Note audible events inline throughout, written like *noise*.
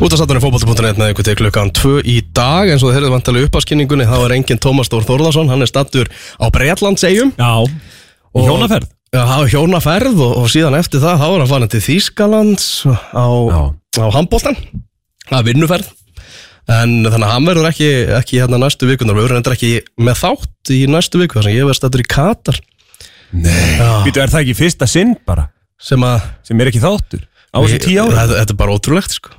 Útastáttunni fókbalta.net með ykkur til klukkan 2 í dag. Eins og þið heyrðum vantilega upp á skynningunni þá er enginn Tómas Dór Þórðarsson hann er stattur á Breitlandsegjum Já, Og- hjónaferð? Já, er hjónaferð og, og síðan eftir það þá er hann farin til Þýskalands á, á handbóltan það er vinnuferð. En þannig að hann verður ekki, ekki hérna næstu vikunar við verðum endur ekki með þátt í næstu viku þar sem ég verð stattur í Katar. Nei. Býtu, er það ekki fyrsta sinn bara? Sem að sem er ekki þáttur á þessu tíu þetta, þetta er bara ótrúlegt sko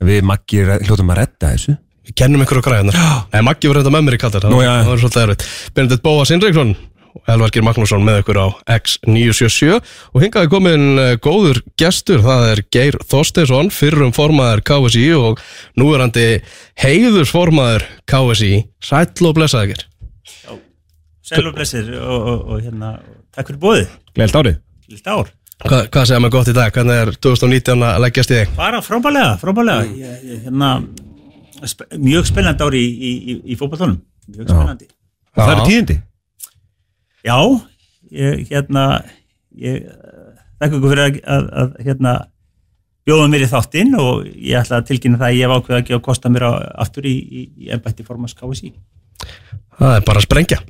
Við Maggi hljótum að redda þessu. Við kennum ykkur á græðunar Nei, Maggi var reynda með mér í Katar Það Nú, var- já, já. það var svolítið erfitt. Benedikt Bóas Indriksson og Elvargir Magnússon með ykkur á X977 og hingaði komin eh, góður gestur, það er Geir Þorsteinsson fyrrum formaður KSI og núverandi heiðursformaður KSI Sæll og blessaði ykkur Sæl og blessir og, og, og hérna, takk fyrir bóðið, Gleilt árið. Lilt ár. Hva, Hvað segja maður gott í dag? Hvernig er 2019 að leggjast í þig? Bara frábælega, frábælega. Ég, ég, hérna, sp mjög spennandi ári í, í, í, í fótballtónum, mjög spennandi. Það eru tíðindi Já, ég, hérna, ég þakka ykkur fyrir að, að, að hérna, bjóða mér í þáttinn og ég ætla að tilkynna það að ég hef ákveða ekki að kosta mér á, aftur í, í, í embætti formans KSI. Það er bara að sprengja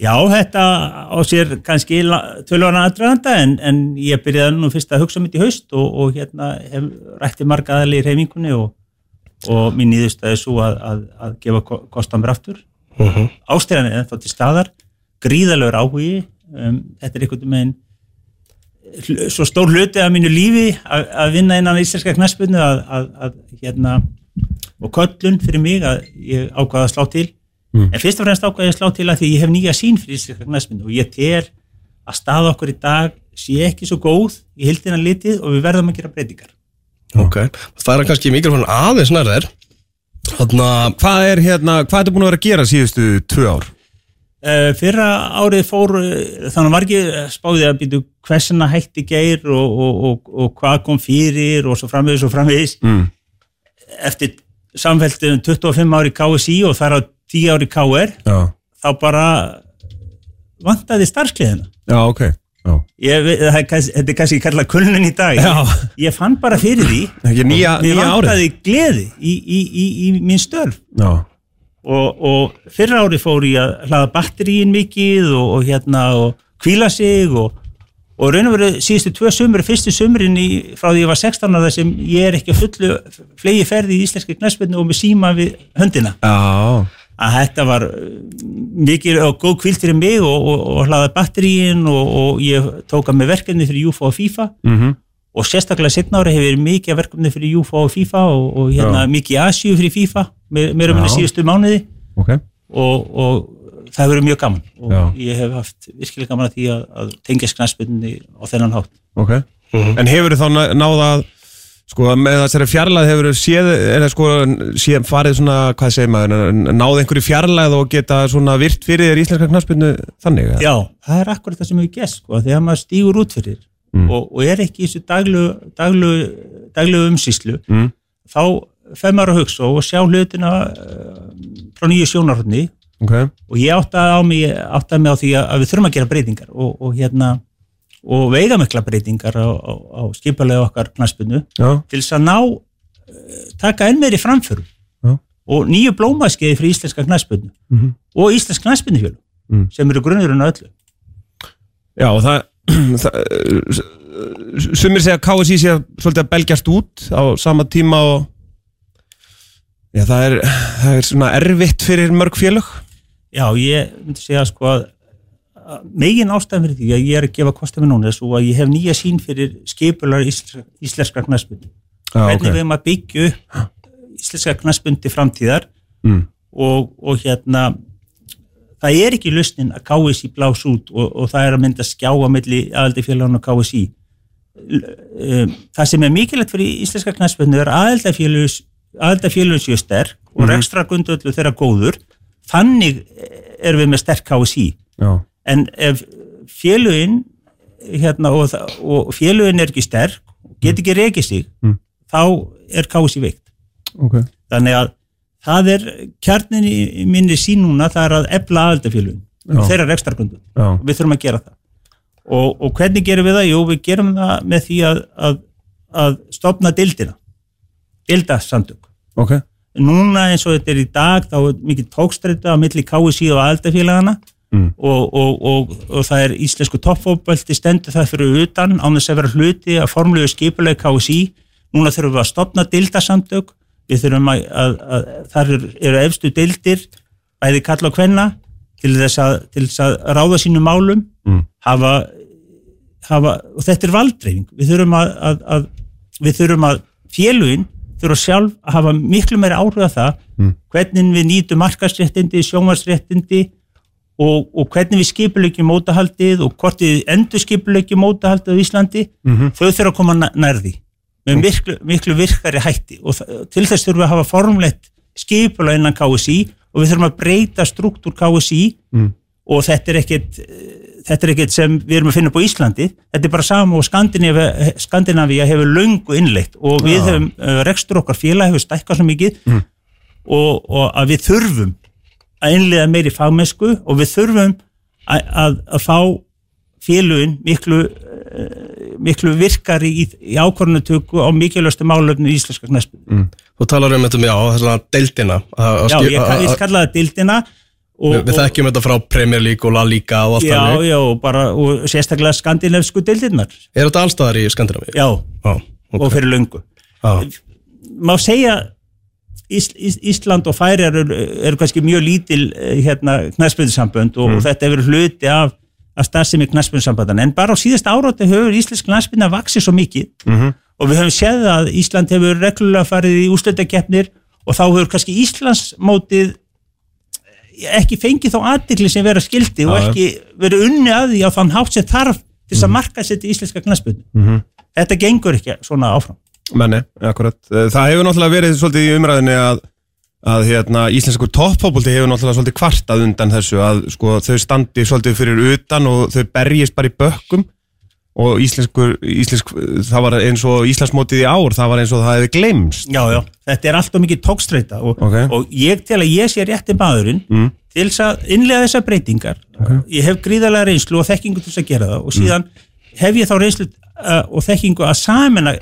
Já, þetta á sér kannski tölvana aðdraganda en, en ég byrjaði nú fyrst að hugsa mitt í haust og, og hérna hef rætti marga aðli í reyfingunni og, og mín nýðustæði svo að, að, að gefa ko- kost á mér aftur. uh -huh. Ástæðan er ennþá til staðar, gríðalegur áhugi, um, þetta er einhvern veginn svo stór hluti af mínu lífi að, að vinna innan íslenska knaspinu að, að, að hérna og köllun fyrir mig að ég ákvaða að slá til en fyrst og fremst að slá til að því ég hef nýja sín fyrir íslenska knaspinu og ég tel að staða okkur í dag sé ekki svo góð í hildina litið og við verðum að gera breytingar Ok, það er kannski mikrofónin aðeins að Hvað er hérna, hvað er búin að vera að gera síðustu tvö ár? Uh, fyrra árið fór uh, þannig var ekki spáðið að býtu hversina hætti geir og, og, og, og hvað kom fyrir og svo framvegis og framvegis Mm. eftir samféltum 25 ári KSI og þar á 10 ári Já, þá bara vantaði starfskliðina. Já, ok. Ég, þetta er kannski kallað kulnun í dag. Já. ég fann bara fyrir því. *laughs* Nýja, mér nýja árið. vantaði gleði í, í, í, í mín störf. Og, og fyrra ári fór ég að hlaða batteríin mikið og, og hérna og kvíla sig og, og raun og veru síðustu tvö sömur, fyrstu sömurinn í, frá því ég var 16 ára sem ég er ekki að fullu flegi ferði í íslenski knæspilnu og með síma við höndina. Já, að þetta var uh, mikið og góð kvíld fyrir mig og, og, og hlaða batteríin og, og ég tók að með verkefni fyrir UFO og FIFA mhm. Og sérstaklega setna ári hefur verið mikið verkefni fyrir UFO og FIFA og, og hérna Já. mikið Asíu fyrir FIFA með, með Já. minni síðustu mánuði. Ok, og, og það hefur verið mjög gaman. Og Já. ég hef haft virkilega gaman að því að, að tengja sknaspinni á þennan hátt. Ok. En hefur þá ná- náð að sko með þessari fjarlæð hefur séð eða sko séð farið svona hvað segir maður, náð einhverju fjarlæð og geta svona virt fyrir þér íslenska knaspinu þannig eða? Já, það er akkurat það sem hefur gæst sko, þegar maður stígur út fyrir Mm. og, og er ekki í þessu daglu, daglu, daglu umsýslu Mm. þá fer maður að hugsa og sjá hlutina uh, frá nýju sjónarhóttni Ok, og ég áttaði á mig, áttaði mig á því að, að við þurfum að gera breytingar og, og hérna og veigamikla breytingar á, á, á skipalega okkar knaspinu já, til þess að ná uh, taka enn meiri framförum Já. og nýju blómaskeiði fyrir íslenska knaspinu Mhm. og íslensk knaspinufjölu Mm. sem eru grunnurinn á öllu já og það, *clears throat* það sumir segja að KSI sé að svolítið að belgjast út á sama tíma og já það er, það er svona erfitt fyrir mörg félög Já, ég myndi segja sko að megin ástæðan fyrir því að ég er að gefa kostið mér núna er svo að ég hef nýja sín fyrir skipular íslenska, Já, hvernig ok. við erum að byggja upp íslenska knaspundi framtíðar Mm. og, og hérna það er ekki lusnin að KSI blás út og, og það er að mynda skjá á milli aðaldafélagun og KSI það sem er mikilvægt fyrir íslenska knaspunni er aðaldafélagun séu sterk og Mhm. rekstra grundöldu þeirra góður þannig erum við með sterk KSI Já, en ef félögin hérna, og, og félögin er ekki sterk get ekki rekið sig Mm. þá er KSI veikt. Ok. Þannig að það er kjarnin í minni sín núna það er að efla aðaldafélögin Já. þeirra og við þurfum að gera það. Og, og hvernig gerum við það? Jú, við gerum það með því að, að, að stopna dildina dildasamtök ok, núna eins og þetta er í dag þá er mikið tókstræta á milli KSI og aðaldafélagana Mm. og, og, og, og það er íslensku toppfótbölti stendur það fyrir utan án þess að vera hluti að formlegu skipuleg KSI núna þurfum við að stopna dildasamtök við þurfum að, að, að þar eru, efstu dildir bæði kalla og kvenna til þess að, til þess að ráða sínum málum Mm. hafa, hafa og þetta er valdreifing við þurfum að, að, að við þurfum að félugin þurfa sjálf að hafa miklu meira áhrif að það Mm. hvernig við nýtum markasréttindi, sjónvarsréttindi og, og hvernig við skipulegjum mótahaldið og hvort við endur skipulegjum mótahaldið á Íslandi Mhm. þau þurfa að koma nær- nærði með miklu, miklu virkari hætti og til þess þurfum við að hafa formlegt skipulega innan KSI og við þurfum að breyta struktúr KSI Mm. og þetta er eh, þetta er ekkit sem við erum að finna upp á Íslandi þetta er bara sama og Skandinavíu Skandinavíu hefur löngu innleitt og við Já. hefum, uh, rekstur okkar félag hefur stækkað svo mikið Mm. og, og að við þurfum að innlega meiri fagmennsku og við þurfum að, að, að fá félugin miklu uh, miklu virkari í, í ákvörnutöku á mikilvægstu málefnu í íslenska knaspinu. Þú talar um þetta, já, þessana deildina Já, ég, að- ég að- kalla það dildina og, Við, þekkjum þetta frá Premier League og La Liga og allt já, þannig. já, og bara, og sérstaklega skandinavsku dildinnar. Er þetta allstaðar í Skandinavíu? Já, Já, og ok. fyrir löngu. Já. Má segja Ís, Ís, Ísland og Færi eru, eru kannski mjög lítil eh, hérna knaspinnsambönd og, og þetta hefur hluti af, af starfsemi knaspinnssambandan en bara á síðast árátti hefur íslensk knaspinna vaksið svo mikið Mhm. og við höfum séð að Ísland hefur reglulega farið í úrslutakeppnir og þá hefur kannski Íslandsmótið ekki fengið þá aðdikli sem vera skildi og ekki verið unni að því á þann hátt sem þarf til þess að marka sér til íslenska knaspinnu. Mhm. Þetta gengur ekki svona áfram. Menni, akkurat. Eh, það hefur náttúrulega verið svolítið í umræðinni að að hérna, íslenskur toppfóbolti hefur náttúrulega svolítið kvartað undan þessu að sko, þau standi svolítið fyrir utan og þau berjist bara í bökkum. Og íslenskur, íslensk, það var eins og Íslandsmótið í ár, það var eins og það hefði glemst Já, já, þetta er alltaf mikið tókstreita og, Ok. og ég tel að ég sé rétti maðurinn Mm. til að innlega þessar breytingar. Ég hef gríðarlega reynslu og þekkingu til að gera það og síðan hef ég þá reynslu uh, og þekkingu að samena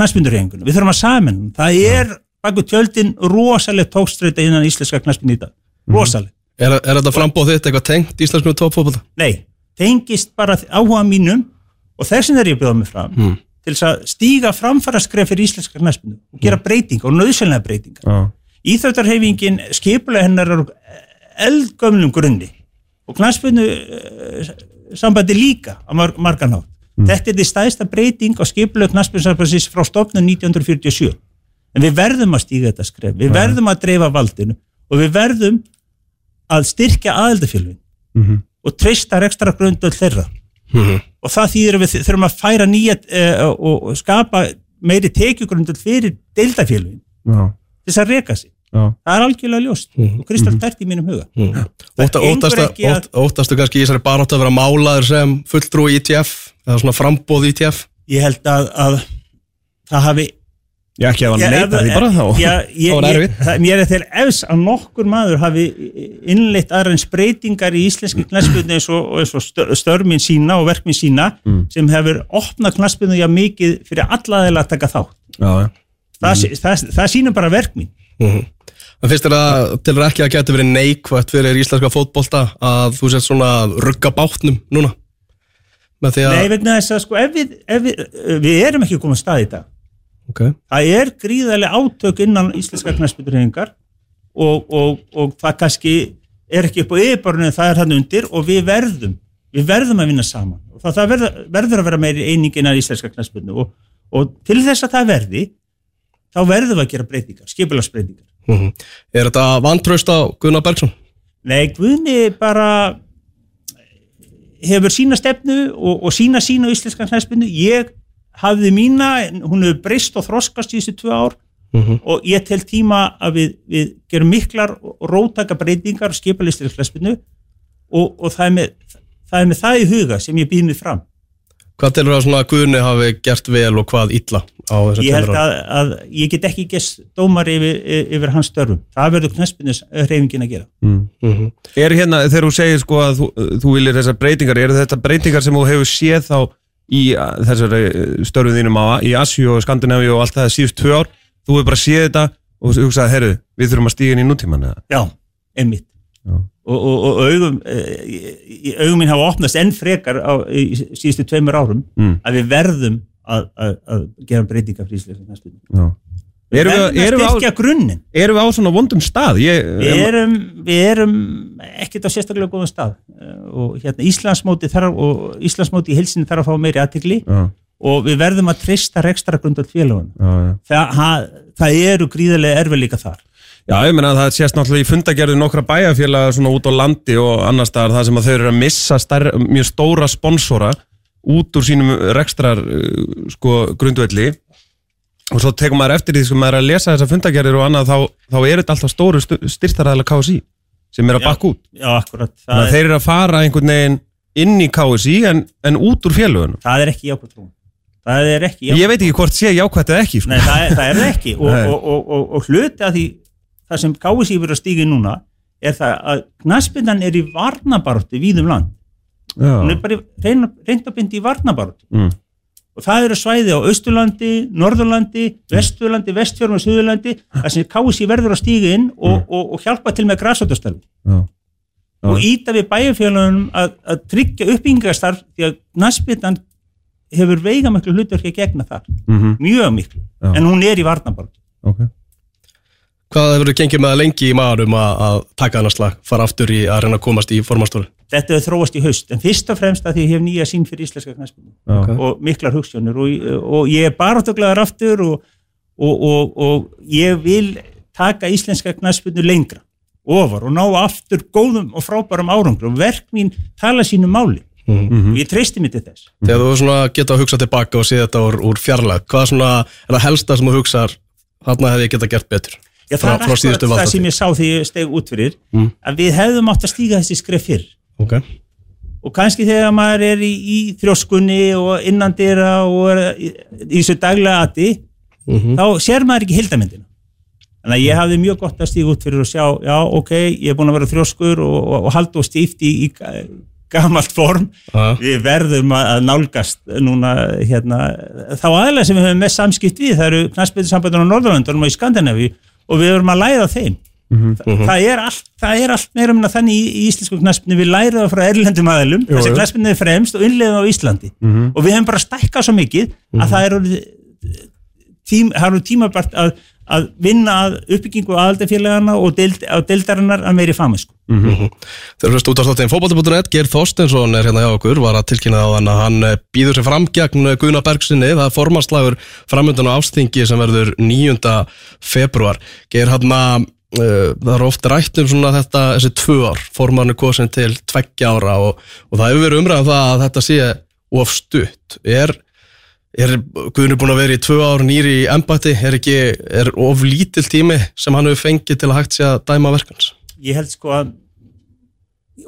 knastmyndurhengunum, við þurfum að samena það er baku tjöldin rosaleg tókstreita innan íslenska knastmynd í dag. Rosaleg, Er, er þetta frambóð þitt eitthvað tengt íslenskum toppfótbolta? nei tengist bara áhuga mínum og þessin er ég að bjóða mig fram Mm. til að stíga framfæra skref fyrir íslenska knastmyndu og gera breytingar og nöðsynlega breytingar. Já, Íþjóttarhefingin skipulega hennar er eldgömlum grunni og uh, sambandi líka á mar hátt. Þetta er því stæðsta breyting á skipulega knastbyrnsambandsins frá stofnun 1947. En við verðum að stíga þetta skref, við verðum að dreifa valdinu og við verðum að styrkja aðeldafélugin Mhm. og treysta rekstra grundöld þeirra. Mhm. Og það þýðir við þurfum að færa nýja uh, og, skapa meiri tekjugrundöld fyrir deildafélugin já, til þess að reka sig. Já Það er algjörlega ljóst og Kristall tært í mínum huga. Mm. Gengur óttastu, kannski í þessari barátt að vera málaður sem fulltrú í ITF eða svona frambóð í ITF Ég held að, að það hafi... Ég ekki að hann leita því bara þá Já, ég, *laughs* Það var ég, erfitt. það, mér er þegar efs að nokkur maður hafi innleitt aðrains breytingar í íslenski knæspilnu eins og, og eins og stör- störf mín sína og verk mín sína Mm. sem hefur opnað knæspilnu já mikið fyrir alla aðeila að taka þátt. Já, já Það, mm. það, það sýnum bara verk mín. mm En finnst þér að til þér ekki að geta verið neikvætt fyrir íslenska fótbolta að þú sett svona að rugga bátnum núna? Með því að... Nei, þess að sko, ef við, ef við, við erum ekki komað stað í dag. Ok. það er gríðarlega átök innan íslenska knæspilurhengar og, og, og það kannski er ekki upp á yfirborðinu það er hann undir og við verðum við verðum að vinna saman og það, það verður, verður að vera meiri eining innan íslenska knæspilinu og, og til þess að það verði þá verðum við að gera breytingar, skipulagsbreytingar Mm Er þetta vantraust á Gunnar Bergson? Nei, Guðni bara hefur sína stefnu og, og sína sína á íslenska knæspilinu ég hafði mína, hún hefur breyst og þroskast í þessu tvö ár. Mm og ég tel tíma að við, við gerum miklar og rótaka breytingar skipalistir í klaspinu og, og það, er með, það er með það í huga sem ég býð mig fram. Hvað telur að svona Gunni hafi gert vel og hvað illa Ég held að, að ég get ekki gest dómar yfir, yfir hans störfum. Það verður knaspinus reyfingin að gera. mm. mm Er hérna, þegar þú segir sko að þú, þú viljir þessar breytingar, eru þetta breytingar sem þú hefur séð þá í þessari uh, störfum þínum á, í Asju og Skandinavíu og allt það síðust tvö ár, þú hefur bara séð þetta og hugsaði, herru, við þurfum að stíga inn í nútíman eða? Já, einmitt Já. og, og, og augum eh, augum mín hafa opnast enn frekar á, í síðustu tveimur árum Mm. að við verðum að, að, að gera breytinga fríslega næstu við Erum við, erum, við á, grunninn? Erum við á svona vondum stað? Ég, við erum, erum ekkert á sérstaklega góðum stað. Eh, og hérna Íslandsmóti þarf og Íslandsmóti í hilsinni þarf að fá meiri aðtikli og við verðum að trista rekstra grundal félagun já. það, ha- það eru gríðarlega erfiðleika þar. Já, ég meina að það sést náttúrulega í fundagerðu nokkra bæjarfélaga svona út á landi og annar staðar það sem að þau eru að missa stær, mjög stóra sponsora út úr sínum rekstrar uh, sko grundvelli og svo tekum maður eftir því sem maður er að lesa þessar fundagerður og annað þá, þá er þetta alltaf stóru styrstaræðilega KSI sem er að bakka út. já, akkurat, Þannig að þeir eru að fara einhvern veginn inn í KSI en, en út úr félagunum. það er ekki jákvæmt trú það ekki jákvæmt Ég veit ekki hvort sé jákvæmt eða ekki. Sko. Nei, það er, það er ekki og, og, og, og, og hluti að því það sem KSI verður að stíga í núna er það að knaspindan er í varnabartu víðum land hún er bara reyndabindi í varnabartu Mm. og það eru svæði á Austurlandi, Norðurlandi Vesturlandi, Vestfjörnum og Suðurlandi þar sem KSI verður að stíga inn og, og, og hjálpa til með græsóttastarfi og íta við bæjarfélagum að, að tryggja uppbyggingastarf því að knaspindan hefur veigamiklu hlutverki að gegna þar Mhm. mjög miklu, Já. en hún er í varnabartu Ok. Hvað hefur gengið með það lengi í maðurum að, að taka annars slag, fara aftur í að reyna að komast í formastóri? Þetta hefur þróast í haust, en fyrst og fremst að því ég hef nýja sín fyrir íslenska knaspinu Já. Ok. og miklar hugstjónur og, og ég er barátuglegar aftur og, og, og, og ég vil taka íslenska knaspinu lengra ofar og ná aftur góðum og frábærum árangrum verk mín tala sínu máli Mhm. og ég treysti mig til þess Þegar þú svona geta að hugsa tilbaka og sé þetta úr, úr fjarlag, hvað svona er það helsta sem þú hugsar, þarna hefði ég geta gert betur? Já, Frá- það frá er síðustu akkurat það sem ég sá þegar ég steg út fyrir Mm. að við hefðum átt að stíga þessi skref fyrr Ok. og kannski þegar maður er í, í þrjóskunni og innandira og er í, í þessu daglega ati Mhm. þá sér maður ekki hildamindina þannig að ég hafði mjög gott að stíga út fyrir og sjá já ok, ég er búin að vera þrjóskur og, og, og halda og stíft í, í ga- gamalt form Já. við verðum að að nálgast núna hérna, þá aðlega sem við höfum mest samskipt við, það eru knastbyrðisambandun á Norðurlandunum og í Skandinavíu og við verum að læra af þeim Þa, það, er allt, það er allt meira minna þannig í, í íslensku knaspinu við lærum það frá erlendum aðilum Jú, þessi knaspinu er fremst og innleiðum á Íslandi. Og við hefum bara stækkað svo mikið að það er orðið tím, það eru tímabart að, að vinna að uppbyggingu aðaldafélagana og deild, á deildarinnar að meiri famisku Þegar hlust út á státtin fótbolti.net, Geir Þorstensson er hérna hjá okkur, var að tilkynna á hann að hann eh, býður sér fram gegn eh, Guðna Bergsinni, það er formanslagur framöndan á ástingi sem verður 9. februar. Geir hann að Uh, það er oft rætt um svona þetta þessi tvö ár, formannu kosin til tveggja ára og, og það hefur verið umræðan það að þetta sé of stutt. Er, er Guðni búin að vera í tvö ár nýri í embætti, er ekki er of lítill tími sem hann hefur fengið til að hægt sé að dæma verkans ég held sko að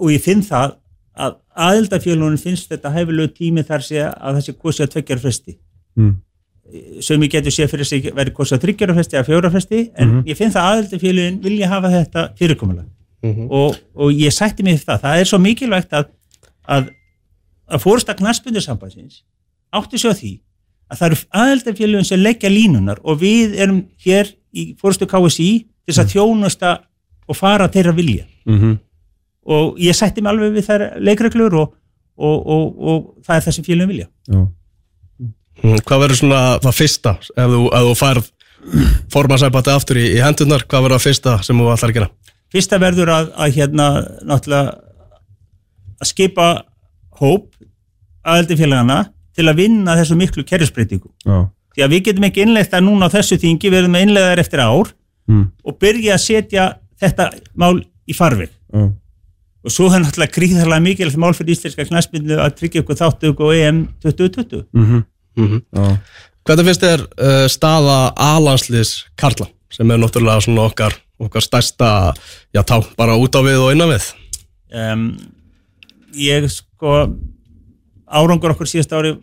og ég finn það að aðildafélunum finnst þetta hæfilegu tími þar sé að það sé kosið að tveggjar fresti. Mm. Sem ég getur séð fyrir sig verið kosið að þryggjara fresti eða fjóra fresti en ég finn það að aðildafélugin vilja hafa þetta fyrirkomulega og, og ég sætti mig það, það er svo mikilvægt að að, að fórsta knarsbundusambansins átti svo því að það eru aðildafélugin sem leggja línunar og við erum hér í fórstu KSI þess að þjónusta og fara þeirra vilja. Mhm. og ég sætti mig alveg við þær leikreglur og, og, og, og það er það sem félagum vilja. Já. Mm, Hvað verður svona það fyrsta ef þú, ef þú færð formansæpati aftur í, í hendurnar, hvað verður það fyrsta sem þú ætlar að gera? fyrsta verður að, að hérna náttúrulega að skipa hóp aðeldi félagana til að vinna þessu miklu kerfisbreytingu Já. því að við getum ekki innleitt það núna á þessu þingi við erum að innleiða þær eftir ár Mm. og byrja að setja þetta mál í farveg Já. og svo er náttúrulega gríðarlega mikilvægt mál fyrir íslenska knæspindu að tryggja ykkur þáttu ykkur EM 2020 Mhm. Mm Já. Hvernig finnst þér uh, staða alanslis Karla sem er náttúrulega svona okkar, okkar stærsta já tá, bara út á við og innan við? Um, ég sko árangur okkur síðast ári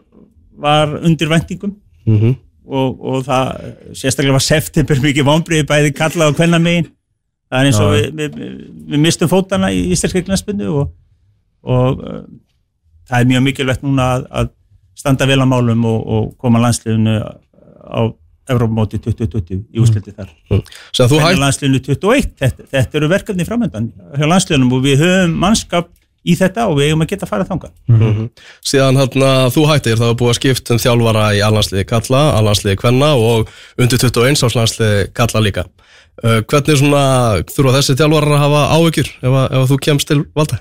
var undir vendingum mm -hmm. og, og það sérstaklega var september mikið vonbriði bæði kalla og hvenna megin það er eins og við, við, við, mistum fótana í íslenska knæspindu og, og uh, það er mjög mikilvægt núna að, að standa vel á málum og, og koma landsliðinu á Evrópumóti 2020 í ústildi þar. Þú hætt landsliðinu 21, þetta, þetta eru verkefni framöndan hjá landsliðunum og við höfum mannskap í þetta og við eigum að geta að fara þangað síðan hann þú hættir það var búið að skipta um þjálfara í allansliði kalla, allansliði kvenna og undir 21 áslandsliði kalla líka. Uh, hvernig svona þurfa þessi þjálfarar að hafa áhyggjur ef, ef þú kemst til valda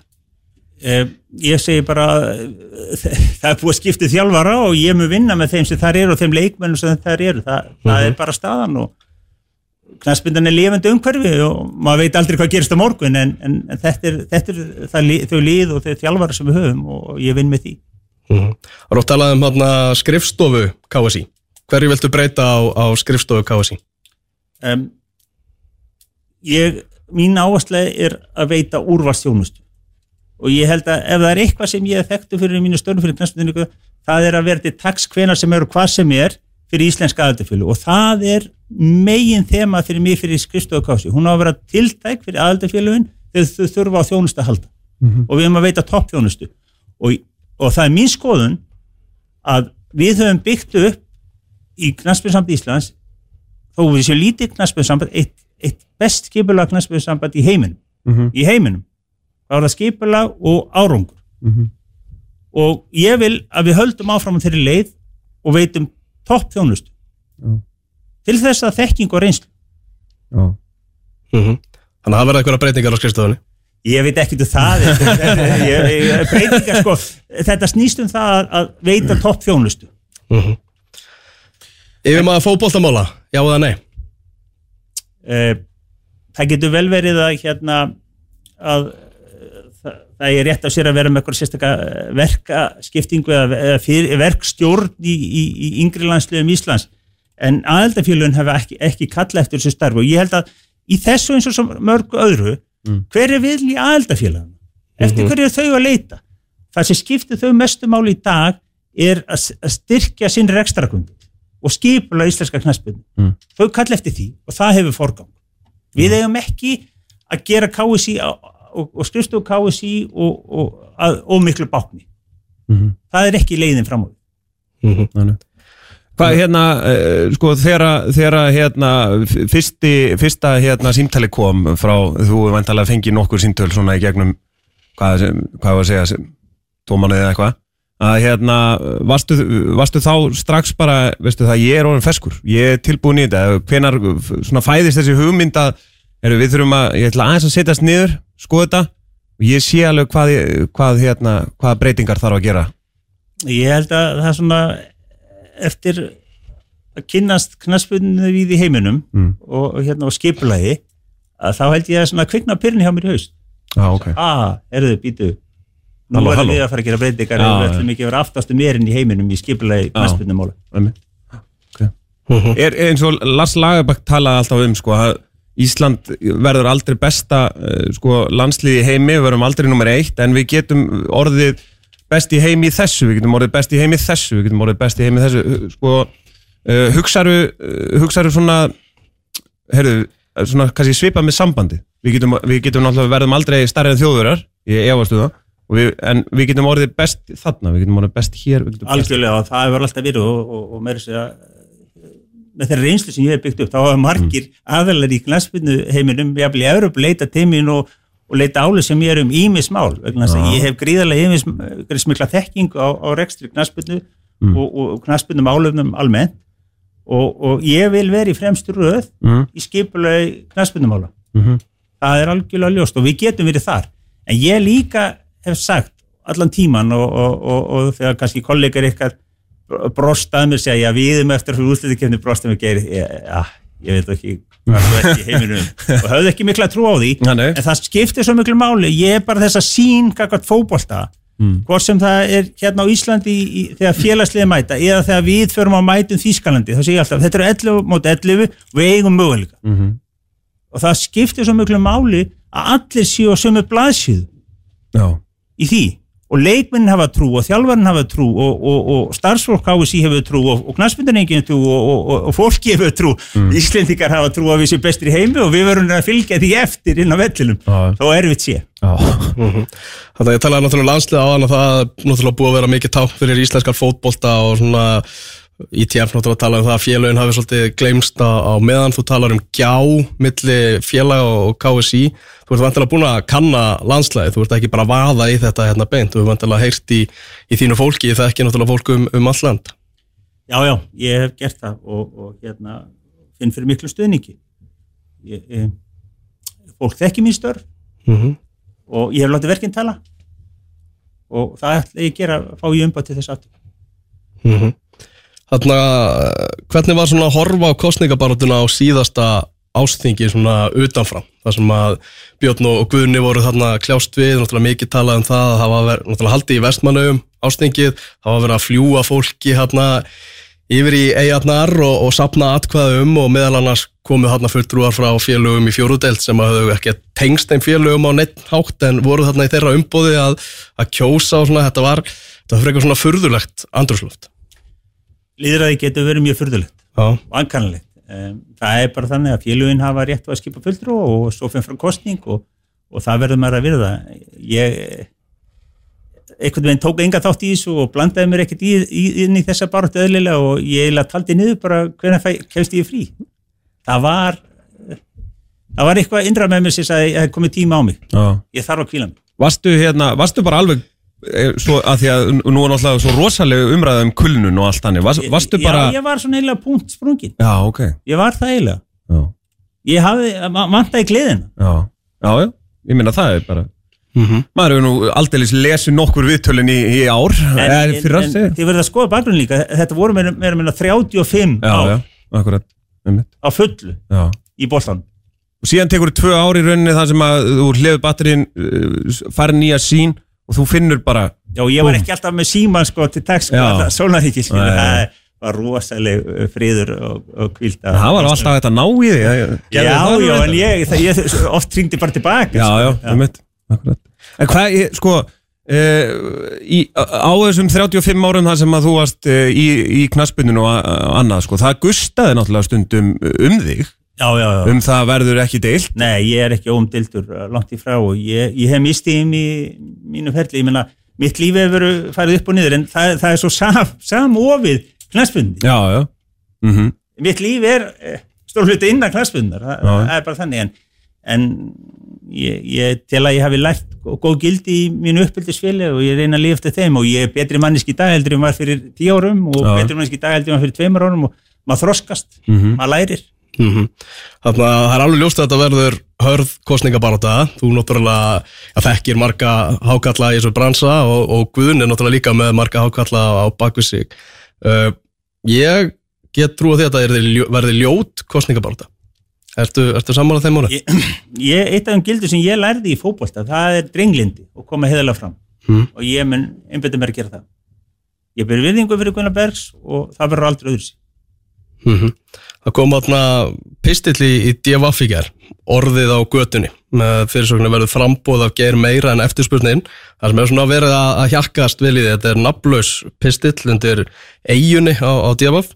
ég segi bara eh, *laughs* það er búið að skipta þjálfara og ég mun vinna með þeim sem þar eru og þeim leikmennum sem þar eru, Þa, það er bara staðan og knastbyndan er lifandi umhverfi og maður veit aldrei hvað gerist á morgun en, en, en þetta er, þetta er það, þau lið og þau þjálfara sem við höfum og ég vinn með því. Það er oft talað um hana, skrifstofu KSI hverju viltu breyta á, á skrifstofu KSI um, ég, mín áherslega er að veita úrvalstjónustu og ég held að ef það er eitthvað sem ég þekktu fyrir mínu störnum fyrir knastbyndiningu það er að vera til taks hvenar sem eru hvað sem er fyrir íslenska aðaldafjölu og það er megin þema fyrir mig fyrir skrifstofu kási, hún á að vera tiltæk fyrir aðaldafjöluin þegar þau þurfa á þjónustu að halda. Og við höfum að veita toppþjónustu. Og, og það er mín skoðun að við höfum byggt upp í knastbyndsamband Íslands þó við séum lítið knaspöðsamband eitt, eitt best skipulag knaspöðsamband í heiminum. Mhm. í heiminum þá er það skipulag og árangur. Mhm. og ég vil að við höldum áfram á þeirri leið og veitum topp þjónustu Já. til þess að þekking og reynslu. Já. mm Þannig að það verða eitthvað breytingar á skrifstofunni. Ég veit ekki um það. *laughs* Ég, ég, breytingar sko. Þetta snýst um það að, að veita topp þjónustu Yfir maður fótboltamála, já eða nei? Eh, það getur vel verið að hérna að það, það er rétt af sér að vera með eitthvað sérstaka eh, verkaskiptingu eða, eða fyrir, verkstjórn í, í, í yngri landsliðum Íslands. En aðeldafélun hefur ekki, ekki kalla eftir þessu starf og ég held að í þessu eins og mörgu öðru hver er vil í aðeldafélagum eftir hverju er þau að leita? Það sem skiptir þau mestu máli í dag er að, að styrkja sinn rekstrakundu og skipula íslenska knaspinu Mm. þau kalla eftir því og það hefur forgang. Við eigum ekki að gera KSI á, og, og skrifstofu KSI og, og, að, og miklu bákni Mhm. það er ekki leiðin fram á við Nei, nei. Hvað hérna, uh, sko, þegar hérna, fyrsti, fyrsta hérna símtali kom frá, þú væntalega fengið nokkur símtöl svona í gegnum, hvað, sem, hvað var að segja, sem, tómanuð eða eitthvað, að hérna, varstu, varstu þá strax bara, veistu það, ég er orðin feskur, ég er tilbúin í þetta, hvenar svona fæðist þessi hugmynd að, eru, við þurfum að, ég ætla aðeins að setjast niður, skoða þetta, og ég sé alveg hvað, hvað, hérna, hvað breytingar þarf að gera. ég held að það er svona eftir að kynnast knaspunni við í heiminum Mm. og, og hérna á skipulagi að þá held ég að svona kvikna pyrni hjá mér í haust Já, ok. ah, erðu, býtu nú Halló, erum við að fara að gera breytingar og við ætlum ekki að vera aftastu meirinn í heiminum í skipulagi knaspunni Einmitt. Okay. Er er eins og Lars Lagerbæk talaði alltaf um sko, að Ísland verður aldrei besta uh, sko, landslið í heimi, við verðum aldrei nummer eitt en við getum orðið best í heimi þessu, við getum orðið best í heimi þessu, við getum orðið best í heimi þessu. Uh, sko, uh, hugsaru uh, hugsaru svona heyrðu, svona kannski svipað með sambandi við getum, við getum náttúrulega verðum aldrei stærri en þjóðurar, ég efastu það og við, en við getum orðið best þarna, við getum orðið best hér best algjörlega og það hefur alltaf verið og, og, og meira sér að með þeirra reynslu sem ég hef byggt upp þá hafa margir aðalar í glansbyrnu heiminum jafnvel í Európa leita til mín og, og leita áli sem ég er um ímis mál vegna þess að Já. ég hef gríðarlega ímis gríðsmikla þekkingu á, á rekstri glansbyrnu Mm. og, og, og glansbyrnu málefnum almennt. Og, og ég vil vera í fremstu röð mm, í skipulegi glansbyrnumála mm, það er algjörlega ljóst og við getum verið þar. En ég líka hef sagt allan tíman og, og, og, og þegar kannski kollegar ykkar brostað mér segja, já við erum eftir fyrir úrslutikefni brostað mér gerir, já, ég veit ekki hvað þú ert í heiminum. Og höfðu ekki mikla trú á því. Nei. en það skiptir svo miklu máli, ég er bara þess að sín kakart fótbolta. Mm. hvort sem það er hérna á Íslandi í, í, þegar félagsliði mæta eða þegar við förum á mætum Þýskalandi þá segir ég alltaf, þetta eru 11 móti 11 og við eigum möguleika. Mm, og það skiptir svo miklu máli að allir séu á sömu blaðsíðu Já, í því og leikmennin hafa trú og þjálfarinn hafa trú og, og, og starfsfólk KSI hefur trú og, og knastmyndanengin trú og, og, og fólki hefur trú. Mm. Íslendingar hafa trú að við séum bestir í heimi og við verum að fylgja því eftir inn á vellinum. Já. þó erfitt sé. Já, Þannig að ég talaði náttúrulega um landslið á hann og það er náttúrulega búið að vera mikið tá fyrir íslenskar fótbolta og svona ITF náttúrulega tala um það að félagin hafi svolítið gleymst á, meðan. Þú talar um gjá milli félag og KSI þú ert vantilega búin að kanna landslæði þú ert ekki bara að vaða í þetta hérna beint. Þú ert vantilega heyrt í, í þínu fólki. Það er ekki náttúrulega fólk um, um all land. Já, já, ég hef gert það og, og hérna, finn fyrir miklu stuðningi. Ég, ég, fólk þekki mín störf mm -hmm. og ég hef látið verkinn tala. Og það ætla ég að gera fá ég umbað til þess aftur. Mm -hmm. Þannig að hvernig var svona að horfa á kostningabarotuna á síðasta ásþingi svona utanfram þar sem að Björn og Guðni voru þarna kljást við, náttúrulega mikið talað um það að það var verið, náttúrulega haldið í vestmannauðum ásþingið, það var verið að fljúa fólki hérna yfir í eigarnar og, og sapna atkvæðum og meðal annars komu þarna fulltrúar frá félögum í fjórudelt sem að höfðu ekki tengst einn félögum á neitt hátt en voru þarna í þeirra umbóði að, að kjósa og svona, þetta var, þetta var frekar svona furðulegt andrúsloft. Líðræði getur verið mjög furðulegt Já, og ankannlegt. Um, það er bara þannig að félögin hafa rétt að skipa fulltrú og fyrir frá kostning og, og það verður maður að virða. Ég einhvern veginn tók enga þátt í þessu og blandaði mér ekkert í, í, inn í þessa baráttu eðlilega og ég eiginlega taldi niður bara hvernig kemst ég frí. Það var það var eitthvað innra með mér sem að það komið tíma á mig. Já. Ég þarf að kvíla mig. Varstu hérna, varstu bara alveg svo að því að nú er náttúrulega svo rosalega umræða um kulnun og allt þannig. Vas, varstu bara, Já, ég var svona eiginlega punkt sprungin. já, ok. Ég var það eiginlega. já, Ég hafði, vantæði gleðina. já, já, já, ég minna það er bara mm maður hefur nú aldeilis lesið nokkur viðtölin í, í ár. En, eða en, en þið verður að skoða bakgrunn líka, þetta voru meira meira 35 já, ár. já, akkurat. Einmitt, á fullu já. í boltan. og síðan tekur þú tvö ár í rauninni þar sem að þú hlefur batterinn uh, farin nýja sín og þú finnur bara Já, ég var ekki alltaf með síman sko til dags sko, Já. sólaríki sko, Nei, nei. það var rosaleg friður og, og kvílda. það var alltaf að ná í því Já, það já, reyndar. en ég, það, ég oft ringdi bara tilbaka. já, já, sko. einmitt, akkurat en hvað, ég- sko uh, í, á þessum 35 árum þar sem að þú varst uh, í, í knaspuninu og annað, sko, það gustaði náttúrulega stundum um þig Já, já, já. um það verður ekki deilt? Nei, ég er ekki óumdildur uh, langt í frá og ég, ég hef mistið í mínu ferli, ég meina, mitt lífi hefur verið farið upp og niður en það, það er svo sam, samofið já mm mitt líf er eh, stór hluti innan klassbundar, það, það er bara þannig en, en ég, ég tel að ég hafi lært gó- góð gildi í mínu uppbyldisfili og ég reyna að lifa eftir þeim og ég er betri manniski í dag heldur en var fyrir tíu árum og betri manniski í dag heldur en var fyrir tveimur árum og maður þroskast, Mhm. maður lærir Þannig að það er alveg ljóst að þetta verður hörð kostningabarata, þú náttúrulega ja, þekkir marga hákalla í þessu bransa og, og Guðun er náttúrulega líka með marga hákalla á bakvið sig. Uh, ég get trú að þetta er, verði ljót kostningabarata. Ertu, ertu saman að þeim *clears throat* ég, eitt af þeim gildur sem ég lærði í fótbolta það er drenglindi og koma heiðalega fram. Mm. og ég mun einbættum mér að gera það. Ég ber virðingu fyrir Gunnar Bergs og það verður aldrei öðru sér Mm Það kom átna pistill í, ger, orðið á götunni. Með fyrirsögnu verður frambóð af ger meira en eftirspurnin. Það sem er svona verið að, að hjakkast því þetta er nafnlaus pistill undir eigunni á, á DFF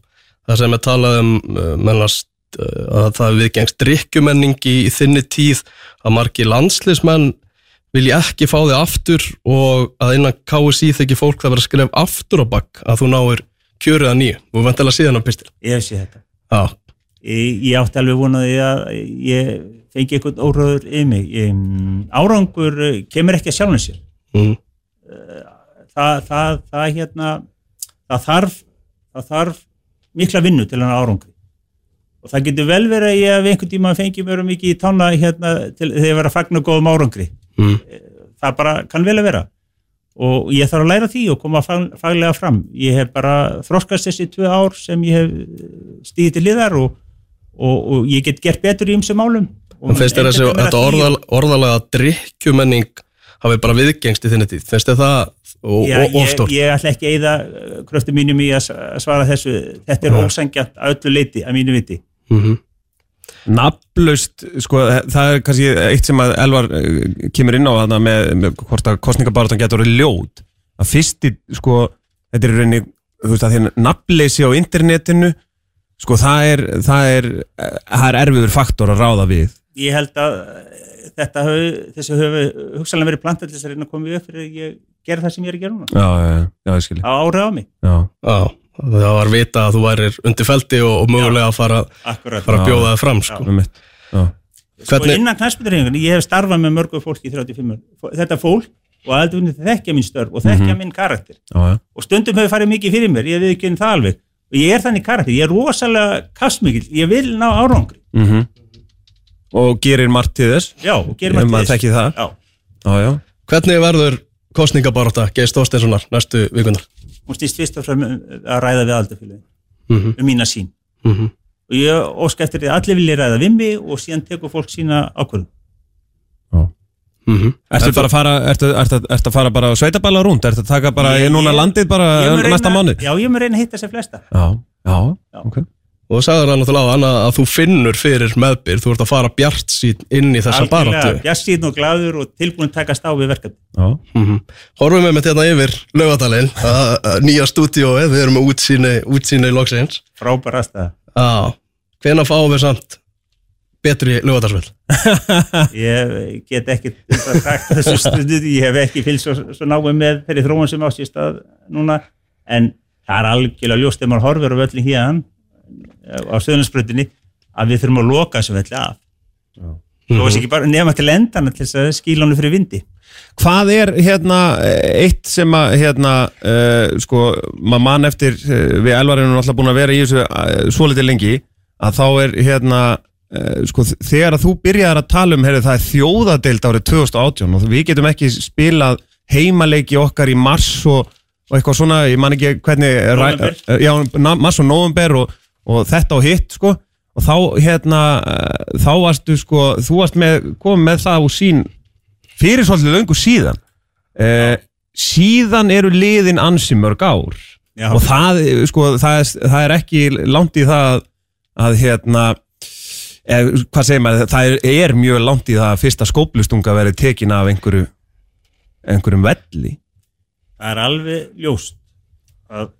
það sem er talað um uh, mennast uh, að það viðgengst drikkjumenning í, þinni tíð að margi landslismenn vilja ekki fá þig aftur og að innan KSI þykir fólk það verið að skrifa aftur á bakk að þú náir kjörið að nýju. Og vendilega síðan á pistil. Ég séð þetta. Já, ég, átti alveg vonaði að ég fengi eitthvað óröður yfir mig. Ég, árangur eh, kemur ekki að sjálfum sér. Mm, það, það, það hérna það þarf, það þarf mikla vinnu til hann árangri. Og það getur vel verið að ég hef einhvern tíma fengi mjög mikið í tána hérna, til, þegar ég verið að fagna góðum árangri. Mm, það bara kann vel að vera. Og ég þarf að læra því og koma fag, faglega fram. Ég hef bara þroskast þessi tvö ár sem ég hef stíðið til liðar og, og, og ég get gert betur í ymsum málum En finnst þér þessi, þetta orðal, orðalega drikkjumenning hafi bara viðgengst í þinni tíð? Finnst þér það og, Já, og, og ég, ég ætla ekki að eyða kröftum mínum í að svara þessu þetta er Já. ósangjant að öllu leiti að mínu viti Mm -hmm. Nafnlaust, sko, það er kannski eitt sem að Elvar eh, kemur inn á þarna með, með hvort að kostningabaratan getur ljót að fyrsti, sko, þetta er í rauninni, þú veist að að nafnleysi á internetinu, sko, það er, það er, það er erfiður faktor að ráða við. ég held að eh, þetta höfu, þessu höfu hugsalega verið plantað til þess að reyna að koma við upp fyrir að ég gera það sem ég er að gera núna. Já, já, já, ég skilji. á árið á mig. Já, Já, það var vita að þú værir undir feldi og, og mögulega að fara, fara að bjóða það fram sko. Já, sko Hvernig- innan knæspindarhefingun, ég hef starfað með mörgu fólki í 35 ár, þetta fólk og aðeins þekkja mín störf og þekkja minn karakter. Já, já, og stundum hefur farið mikið fyrir mér, ég við ekki það alveg og ég er þannig karakter, ég er rosalega kastmikil, ég vil ná árangri. Mhm. Og gerir margt til þess. Já, allt maður í þess. já, Já, já, Hvernig verður kostningabaróta Geir Þorsteinssonar næstu vikunar? hún stýst fyrst og fremst að ræða við aldarfélagin Mm um mína sín -hmm. og ég óska eftir því að allir vilja ræða við mig og síðan tekur fólk sína ákvörðum já Mm -hmm. Ertu bara að fara, ertu, ertu, ertu að fara bara á sveitaballa rúnd? Ertu að taka bara Ég- ég, núna landið bara næsta mánuð? já, ég mun reyna að hitta sér flesta Já, já, Já. ok Og þú sagður það náttúrulega á annað að þú finnur fyrir meðbyr, þú ert að fara bjart sín inn í þessa baróttu. bjassín og glaður og tilbúin að takast á við verkefni Já, Mm -hmm. Horfum við með þetta yfir laugadalinn, nýja stúdíóið, við erum með útsýni, útsýni í loksins. frábær aðstæða Já, hvena fáum við samt betri laugadalsvöld? *laughs* ég get ekki sagt þessu stundu, ég hef ekki fylgst svo, svo náum með þeirri þróun sem ást í stað núna, en það er algjörlega ljóst þegar maður horfir á völlin hérna á stöðunarsprutinni að við þurfum að loka þessu velli af. Þess ekki bara nefna til endana til þess að skíla hann fyrir vindi. Hvað er hérna eitt sem að hérna uh, sko, maður mann eftir uh, við elvarinn er alltaf búin að vera í þessu uh, svo litið lengi að þá er hérna sko, þ- þegar að þú byrjaðar að tala um heyrðu, það er þjóðadeild árið 2018 og við getum ekki spilað heimaleiki okkar í mars og, og eitthvað svona, ég man ekki hvernig Nóvember. uh, já, mars og november og, og þetta og hitt sko og þá hérna uh, þá varstu sko, þú varst með komið með það úr sín fyrir svolítið löngu síðan uh, síðan eru liðin ansi mörg ár Já. og það, sko, það, er, það er ekki langt í það að, að hérna eh, hvað segir maður, það er, er mjög langt í það að fyrsta skóplustunga verið tekin af einhverju einhverjum velli það er alveg ljóst að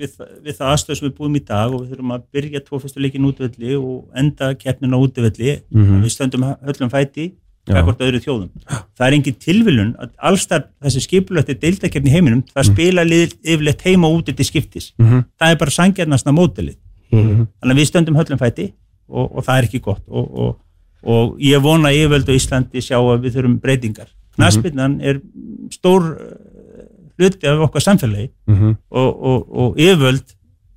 við, við það aðstöð sem við búum í dag og við þurfum að byrja tvo fyrstu leikin útvelli og enda keppnin á útvelli Mhm. við stöndum höllum fæti kakvart öðru þjóðum. Það er engin tilviljun að allstar þessi skipulötti deildakeppni í heiminum, það spila lið yfirleitt heima úti til skiptis. Mhm. Það er bara sangjarnasna mótilið. Mhm. Þannig að við stöndum höllum fæti og, og það er ekki gott og, og, og ég vona að yfirvöldu Íslandi sjá að við þurfum breytingar. Knaspinnan er stór uh, hluti af okkar samfélagi Mhm. og, og, og yfirvöld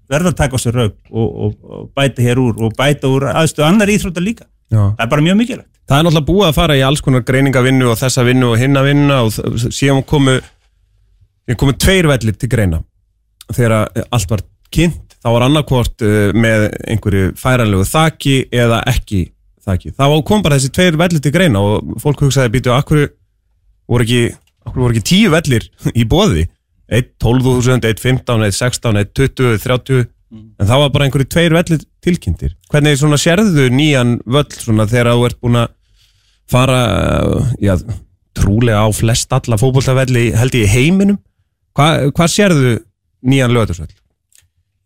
verða að taka á sér raug og, og, og bæta hér úr og bæta úr aðstöðu annar íþróttar líka. Já. Það er bara mjög mikilvægt. Það er náttúrulega búið að fara í alls konar greiningavinnu og þessa vinnu og hinna vinna og síðan komu komu tveir vellir til greina þegar allt var kynnt þá var annarkvort uh, með einhverju færanlegu þaki eða ekki þaki. Þá kom bara þessi tveir vellir til greina og fólk hugsaði býtu akkur voru ekki, akkur voru ekki tíu vellir *laughs* í bóði 1 12.000, 1 15, 1 16, 1 20, 30 en það var bara einhverju tveir vellir tilkynntir. Hvernig svona sérðu nýjan völl svona þegar þú ert búin að fara já, trúlega á flest alla fótbolltavelli held ég heiminum? Hva, hvað sérðu nýjan lögatursvöll?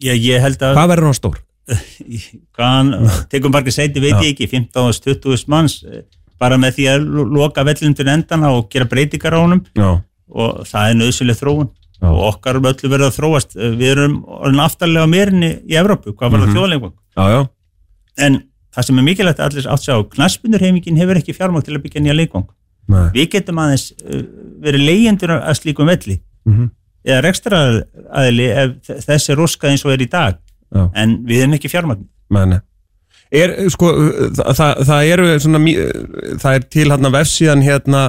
Já, ég held að Hvað verður hann stór? *laughs* hvaðan tekum bara ekki seiti veit ég ekki 15-20 manns eh, bara með því að lo- loka vellum til endana og gera breytingar á honum. Já, og það er nöðsynlega þróun. Já. og okkar öllu verður að þróast. Eh, við erum aftarlega meirinni í Evrópu, hvað var það mm já, já, en það sem er mikilvægt að allir átt sjá, knaspinurheimingin hefur ekki fjármang til að byggja nýja leikvang. Nei. við getum aðeins uh, verið leyendur að slíkum velli. Mhm. Eða rekstraðili ef þ- þess er óskað eins og er í dag. Já. en við hefum ekki fjármagn meni Er, sko, það, það, það eru svona, það er til hérna vefsíðan hérna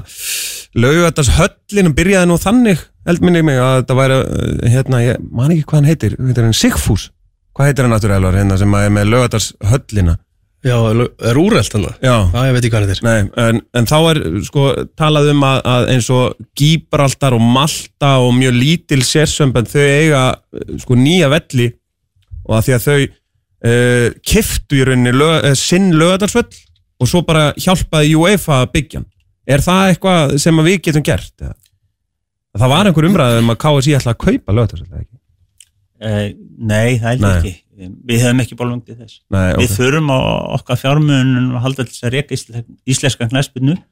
laugatars höllin byrjaði nú þannig held minni mig að þetta væri uh, hérna, ég man ekki hvað hann heitir, heitir hann Sigfús? Hvað heitir hann náttúrulega hérna sem er með laugatars höllina Já, er úrelt hann það? Já, Já, ég veit ekki hvað hann er. Nei, en, en þá er sko talað um að, að eins og Gíbraltar og Malta og mjög lítil sérsömbend þau eiga eh, sko nýja velli og að því að þau uh, kiftu í rauninni lög, uh, sinn lögadarsvöll og svo bara hjálpaði UEFA að byggja. Er það eitthvað sem við getum gert? Það var einhver umræðið um að KSI ætla að kaupa lögadarsvöll, ekki? Uh, nei, það er ekki. Við hefum ekki bólum til þess. Nei, við þurfum á okkar fjármunum að halda til þess að reyka íslenska,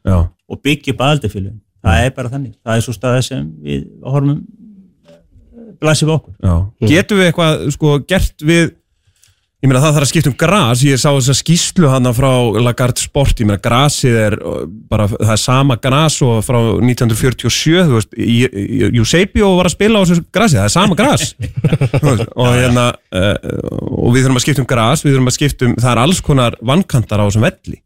Já, og byggja upp aðaldafélagin það er bara þannig, það er svo staða sem við horfum blasir við okkur. Já. Getum við eitthvað sko gert við Ég meina það þarf að skipta um gras. Ég sá þess að skýslu hana frá Lagarde Sport. Ég meina grasið er uh, bara Það er sama gras og frá 1947 Þú veist, Eusebio var að spila á þessu grasi. Það er sama *laughs* veist, Og hérna uh, Og við þurfum að skipta um gras. Við þurfum að skipta um Það er alls konar vankantar á þessum velli.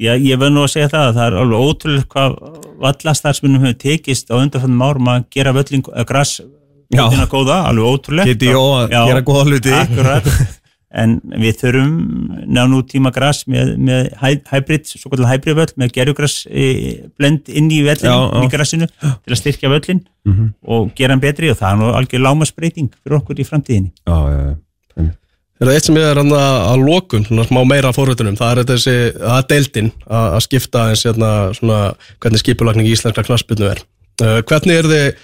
Já, ég verð nú að segja það að það er alveg ótrúlega hvað vallastarsmunum hefur tekist á undanfannum árum að gera völling, að græs Já. völlina góða, alveg ótrúlega Geti jó að Já. gera góða hluti. Akkurat *laughs* En við þurfum ná nú tíma græs með, með hy- hybrid, svo kallar hybrid völl með gerjugræs e, blend inn í Já, já. í græsinu til að styrkja völlin Mhm. og gera hann betri og það er nú algjör lámasbreyting fyrir okkur í framtíðinni. Já, já, já Það er eitt sem ég er hann að lokum, svona smá meira fórhundunum, það er þessi, það er deildin að, að skipta eins hérna svona hvernig skipulagning í íslenska knaspinu er. Uh, hvernig er þið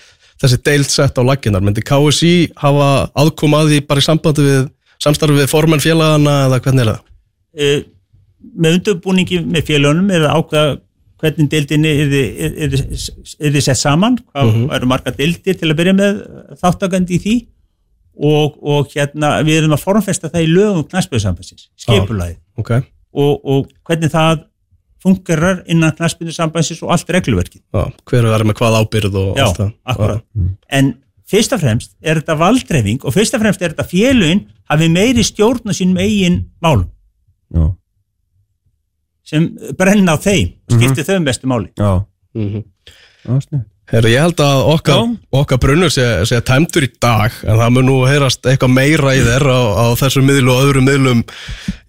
þessi deild sett á laginnar? Myndi KSI hafa aðkoma að því bara í sambandi við samstarfi við formenn félagana eða hvernig er það? E, með undirbúningi með félagunum er að ákveða hvernig deildinni er þið sett saman, hvað Mhm. eru marga deildir til að byrja með þáttakandi í því og, og hérna við erum að formfesta það í lögum knæspöðusambansins, skipulagið Ok, og, og hvernig það fungerar innan knæspöðusambansins og allt regluverkið. já, hver er með hvað ábyrð og Já, allt það? akkurat. En fyrst og fremst er þetta valdreifing og fyrst og fremst er þetta félugin hafi meiri stjórn á sínum eigin málum. Já, sem brenna á þeim, skiptir þau mestu máli. já, Mm já, snið Herra, ég held að okkar, okkar brunnur sé, sé tæmtur í dag en það mun nú heyrast eitthvað meira í þér á, á þessu miðlu og öðrum miðlum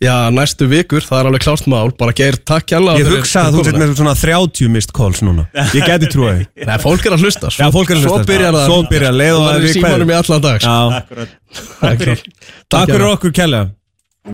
já, næstu vikur, það er alveg klárt mál. Bara geir takk hjá Ég hugsa að þú sett með svona 30 mist calls núna. Ég geti trúið því. *laughs* Nei, fólk er að hlusta. Já, fólk er að hlusta. Svo byrjar það. Svo byrjar leið og það er í símanum í allan dag Já, Akkurat. Takk fyrir. takk fyrir okkur kella